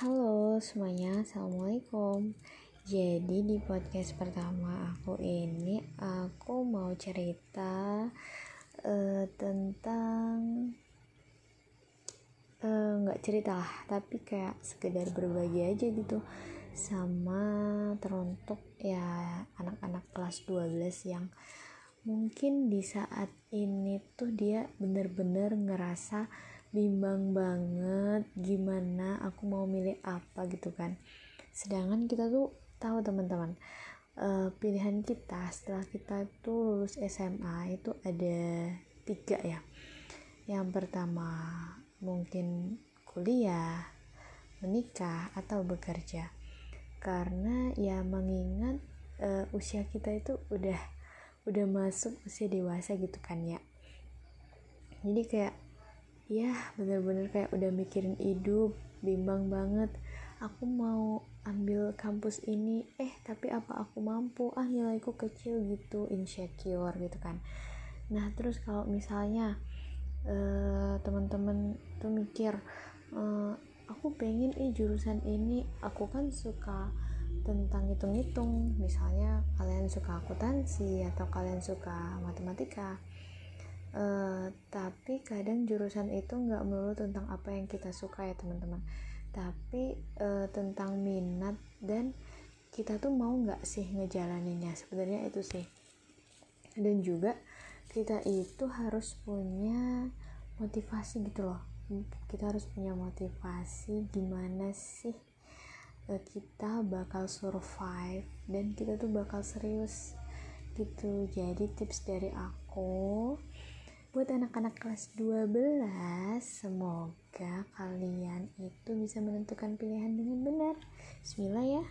Halo semuanya, Assalamualaikum. Jadi di podcast pertama aku ini Aku mau cerita uh, Tentang eh, nggak uh, cerita lah Tapi kayak sekedar berbagi aja gitu Sama teruntuk ya anak-anak kelas 12 yang Mungkin di saat ini tuh dia bener-bener ngerasa bimbang banget gimana aku mau milih apa gitu kan. Sedangkan kita tuh tahu teman-teman uh, pilihan kita setelah kita tuh lulus SMA itu ada tiga ya. Yang pertama mungkin kuliah menikah atau bekerja. Karena ya mengingat uh, usia kita itu udah udah masuk usia dewasa gitu kan ya. Jadi kayak ya bener-bener kayak udah mikirin hidup bimbang banget. Aku mau ambil kampus ini eh tapi apa aku mampu? Ah nilaiku kecil gitu insecure gitu kan. Nah terus kalau misalnya uh, teman-teman tuh mikir uh, aku pengen ih jurusan ini aku kan suka tentang hitung-hitung. Misalnya kalian suka akuntansi atau kalian suka matematika. Uh, tapi kadang jurusan itu nggak melulu tentang apa yang kita suka ya teman-teman. Tapi uh, tentang minat dan kita tuh mau nggak sih ngejalaninnya? Sebenarnya itu sih. Dan juga kita itu harus punya motivasi gitu loh. Kita harus punya motivasi gimana sih kita bakal survive dan kita tuh bakal serius gitu. Jadi tips dari aku buat anak-anak kelas 12 semoga kalian itu bisa menentukan pilihan dengan benar. Bismillah ya